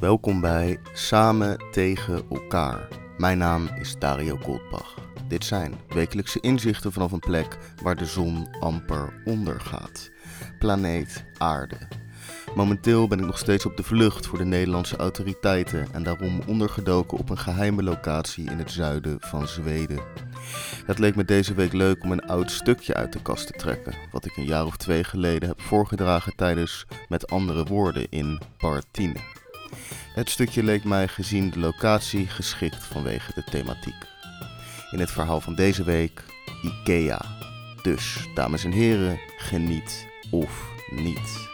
Welkom bij Samen tegen elkaar. Mijn naam is Dario Goldbach. Dit zijn wekelijkse inzichten vanaf een plek waar de zon amper ondergaat. Planeet Aarde. Momenteel ben ik nog steeds op de vlucht voor de Nederlandse autoriteiten en daarom ondergedoken op een geheime locatie in het zuiden van Zweden. Het leek me deze week leuk om een oud stukje uit de kast te trekken, wat ik een jaar of twee geleden heb voorgedragen tijdens Met andere woorden in Partine. Het stukje leek mij gezien de locatie geschikt vanwege de thematiek. In het verhaal van deze week IKEA. Dus, dames en heren, geniet of niet.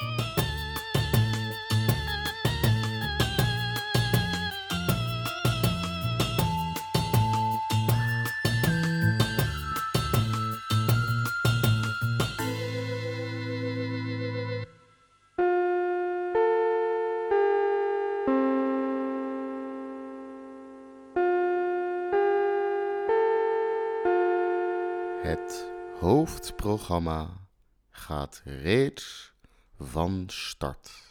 Hoofdprogramma gaat reeds van start.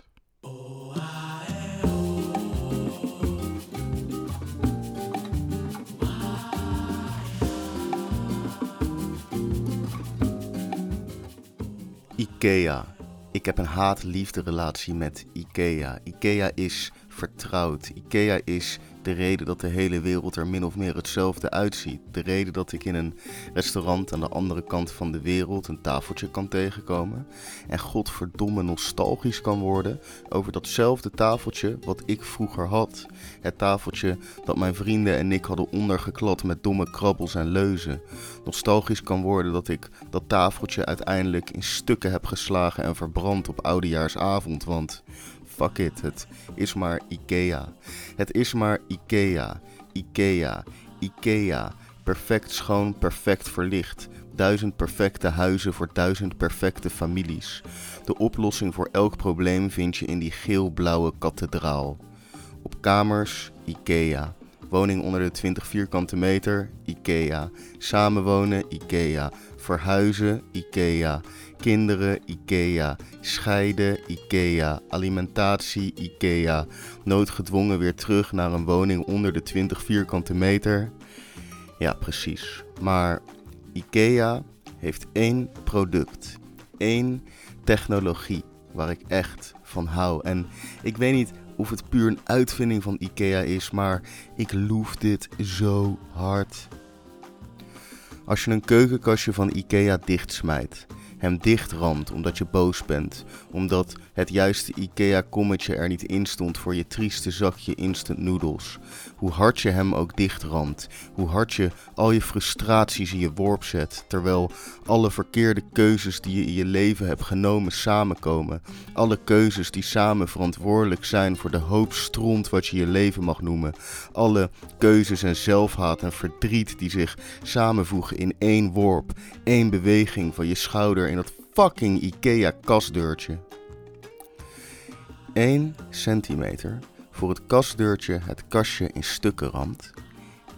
IKEA. Ik heb een haat-liefde relatie met IKEA. IKEA is vertrouwd. IKEA is de reden dat de hele wereld er min of meer hetzelfde uitziet. De reden dat ik in een restaurant aan de andere kant van de wereld een tafeltje kan tegenkomen. En godverdomme nostalgisch kan worden over datzelfde tafeltje wat ik vroeger had. Het tafeltje dat mijn vrienden en ik hadden ondergeklad met domme krabbels en leuzen. Nostalgisch kan worden dat ik dat tafeltje uiteindelijk in stukken heb geslagen en verbrand op oudejaarsavond. Want fuck it, het is maar IKEA. Het is maar IKEA, IKEA, IKEA. Perfect schoon, perfect verlicht. Duizend perfecte huizen voor duizend perfecte families. De oplossing voor elk probleem vind je in die geel-blauwe kathedraal. Op kamers, IKEA. Woning onder de 20 vierkante meter, IKEA. Samenwonen, IKEA. Verhuizen, IKEA. Kinderen, IKEA. Scheiden, IKEA. Alimentatie, IKEA. Noodgedwongen weer terug naar een woning onder de 20 vierkante meter. Ja, precies. Maar IKEA heeft één product. één technologie waar ik echt van hou. En ik weet niet of het puur een uitvinding van IKEA is, maar ik loef dit zo hard. Als je een keukenkastje van IKEA dichtsmijt, hem dichtramt omdat je boos bent, omdat het juiste IKEA-kommetje er niet in stond voor je trieste zakje instant noodles. Hoe hard je hem ook dichtramt, hoe hard je al je frustraties in je worp zet, terwijl alle verkeerde keuzes die je in je leven hebt genomen samenkomen. Alle keuzes die samen verantwoordelijk zijn voor de hoop stront wat je je leven mag noemen. Alle keuzes en zelfhaat en verdriet die zich samenvoegen in één worp, één beweging van je schouder in dat fucking IKEA kastdeurtje. 1 centimeter voor het kastdeurtje het kastje in stukken ramt.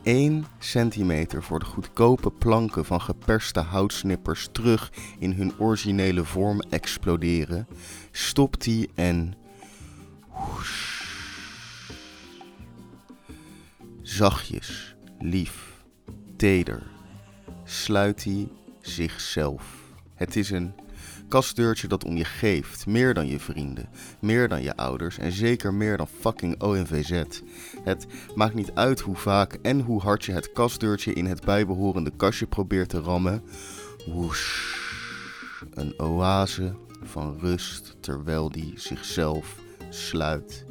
1 centimeter voor de goedkope planken van geperste houtsnippers terug in hun originele vorm exploderen. Stopt die en. Woesh. Zachtjes, lief, teder, sluit hij zichzelf. Het is een kastdeurtje dat om je geeft, meer dan je vrienden, meer dan je ouders en zeker meer dan fucking ONVZ. Het maakt niet uit hoe vaak en hoe hard je het kastdeurtje in het bijbehorende kastje probeert te rammen. Woesh, een oase van rust terwijl die zichzelf sluit.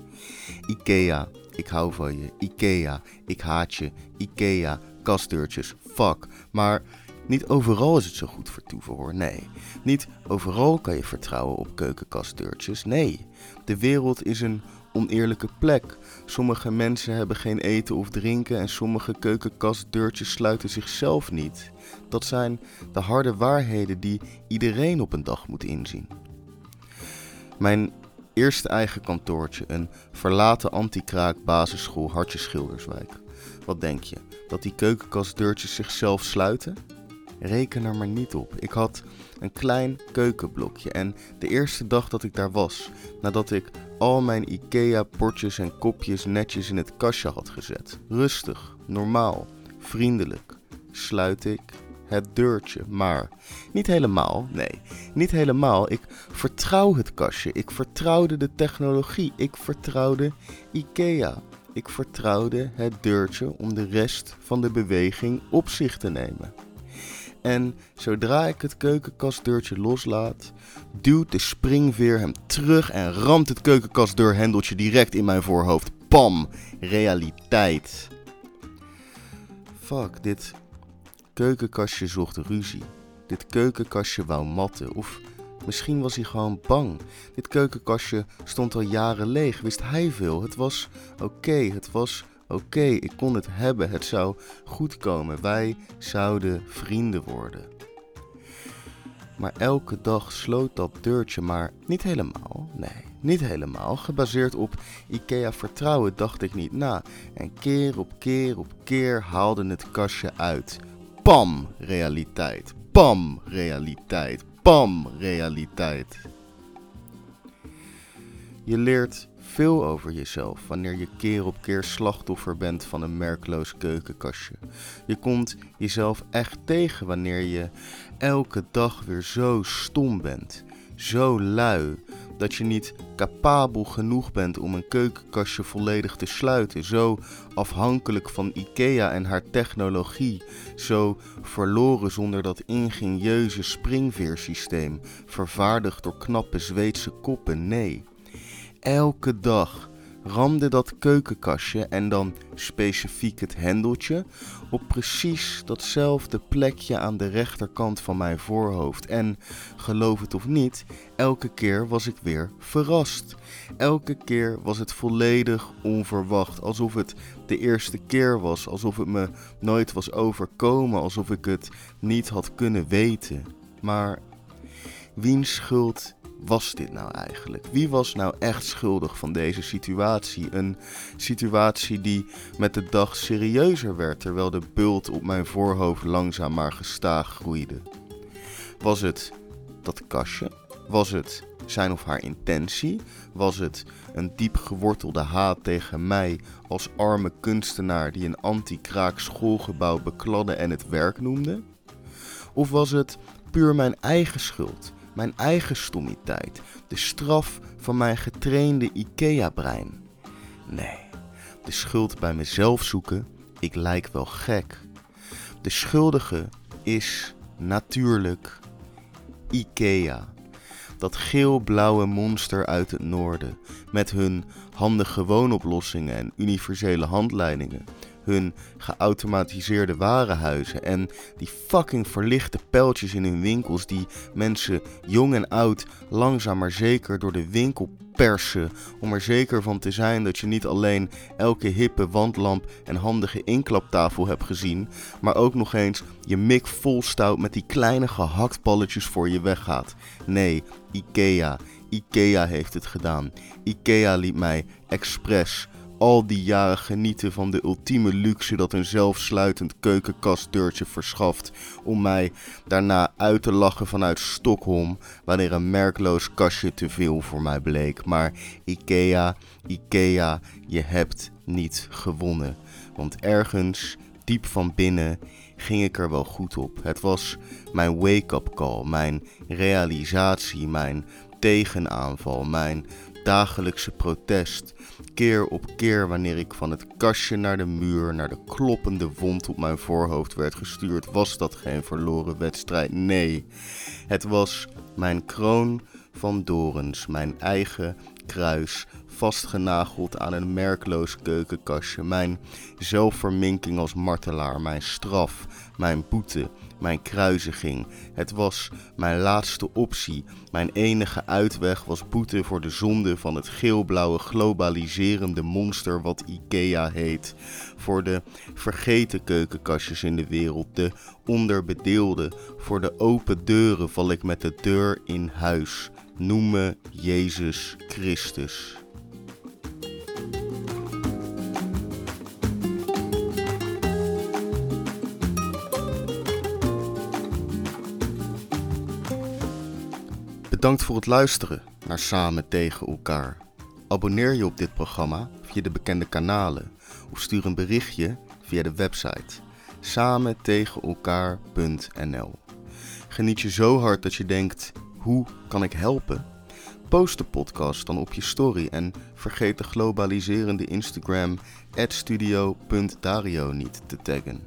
Ikea, ik hou van je. Ikea, ik haat je. Ikea, kastdeurtjes, fuck. Maar niet overal is het zo goed voor toeverhoor, nee. Niet overal kan je vertrouwen op keukenkastdeurtjes, nee. De wereld is een oneerlijke plek. Sommige mensen hebben geen eten of drinken en sommige keukenkastdeurtjes sluiten zichzelf niet. Dat zijn de harde waarheden die iedereen op een dag moet inzien. Mijn eerste eigen kantoortje, een verlaten antikraak basisschool Hartje Schilderswijk. Wat denk je? Dat die keukenkastdeurtjes zichzelf sluiten? Reken er maar niet op. Ik had een klein keukenblokje en de eerste dag dat ik daar was, nadat ik al mijn IKEA-bordjes en kopjes netjes in het kastje had gezet. Rustig, normaal, vriendelijk, sluit ik het deurtje. Maar niet helemaal, nee, niet helemaal. Ik vertrouw het kastje. Ik vertrouwde de technologie. Ik vertrouwde IKEA. Ik vertrouwde het deurtje om de rest van de beweging op zich te nemen. En zodra ik het keukenkastdeurtje loslaat, duwt de springveer hem terug en ramt het keukenkastdeurhendeltje direct in mijn voorhoofd. Pam! Realiteit. Fuck, dit keukenkastje zocht ruzie. Dit keukenkastje wou matten. Of misschien was hij gewoon bang. Dit keukenkastje stond al jaren leeg. Wist hij veel? Het was oké. Het was oké. Ik kon het hebben. Het zou goed komen. Wij zouden vrienden worden. Maar elke dag sloot dat deurtje maar niet helemaal. Nee, niet helemaal. Gebaseerd op IKEA vertrouwen dacht ik niet na. En keer op keer op keer haalde het kastje uit. Pam, realiteit. Pam, realiteit. Pam, realiteit. Je leert veel over jezelf wanneer je keer op keer slachtoffer bent van een merkloos keukenkastje. Je komt jezelf echt tegen wanneer je elke dag weer zo stom bent, zo lui, dat je niet capabel genoeg bent om een keukenkastje volledig te sluiten. Zo afhankelijk van IKEA en haar technologie. Zo verloren zonder dat ingenieuze springveersysteem, vervaardigd door knappe Zweedse koppen. Nee, elke dag ramde dat keukenkastje en dan specifiek het hendeltje op precies datzelfde plekje aan de rechterkant van mijn voorhoofd. En geloof het of niet, elke keer was ik weer verrast. Elke keer was het volledig onverwacht, alsof het de eerste keer was, alsof het me nooit was overkomen, alsof ik het niet had kunnen weten. Maar wiens schuld was dit nou eigenlijk? Wie was nou echt schuldig van deze situatie? Een situatie die met de dag serieuzer werd terwijl de bult op mijn voorhoofd langzaam maar gestaag groeide. Was het dat kastje? Was het zijn of haar intentie? Was het een diep gewortelde haat tegen mij als arme kunstenaar die een anti-kraak schoolgebouw bekladde en het werk noemde? Of was het puur mijn eigen schuld? Mijn eigen stommiteit, de straf van mijn getrainde IKEA-brein. Nee, de schuld bij mezelf zoeken, ik lijk wel gek. De schuldige is natuurlijk IKEA. Dat geel-blauwe monster uit het noorden, met hun handige woonoplossingen en universele handleidingen hun geautomatiseerde warenhuizen en die fucking verlichte pijltjes in hun winkels die mensen jong en oud langzaam maar zeker door de winkel persen om er zeker van te zijn dat je niet alleen elke hippe wandlamp en handige inklaptafel hebt gezien, maar ook nog eens je mik vol stout met die kleine gehaktballetjes voor je weggaat. Nee, IKEA. IKEA heeft het gedaan. IKEA liet mij expres al die jaren genieten van de ultieme luxe dat een zelfsluitend keukenkastdeurtje verschaft, om mij daarna uit te lachen vanuit Stockholm wanneer een merkloos kastje te veel voor mij bleek. Maar Ikea, Ikea, je hebt niet gewonnen. Want ergens, diep van binnen, ging ik er wel goed op. Het was mijn wake-up call, mijn realisatie, mijn tegenaanval, mijn dagelijkse protest. Keer op keer wanneer ik van het kastje naar de muur, naar de kloppende wond op mijn voorhoofd werd gestuurd, was dat geen verloren wedstrijd. Nee, het was mijn kroon van dorens, mijn eigen kruis, vastgenageld aan een merkloos keukenkastje. Mijn zelfverminking als martelaar, mijn straf, mijn boete, mijn kruisiging. Het was mijn laatste optie. Mijn enige uitweg was boete voor de zonde van het geelblauwe globaliserende monster wat IKEA heet. Voor de vergeten keukenkastjes in de wereld, de onderbedeelde. Voor de open deuren val ik met de deur in huis. Noem me Jezus Christus. Bedankt voor het luisteren naar Samen tegen elkaar. Abonneer je op dit programma via de bekende kanalen of stuur een berichtje via de website samen tegen elkaar.nl. Geniet je zo hard dat je denkt: hoe kan ik helpen? Post de podcast dan op je story en vergeet de globaliserende Instagram studio.dario niet te taggen.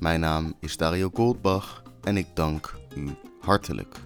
Mijn naam is Dario Goldbach en ik dank u hartelijk.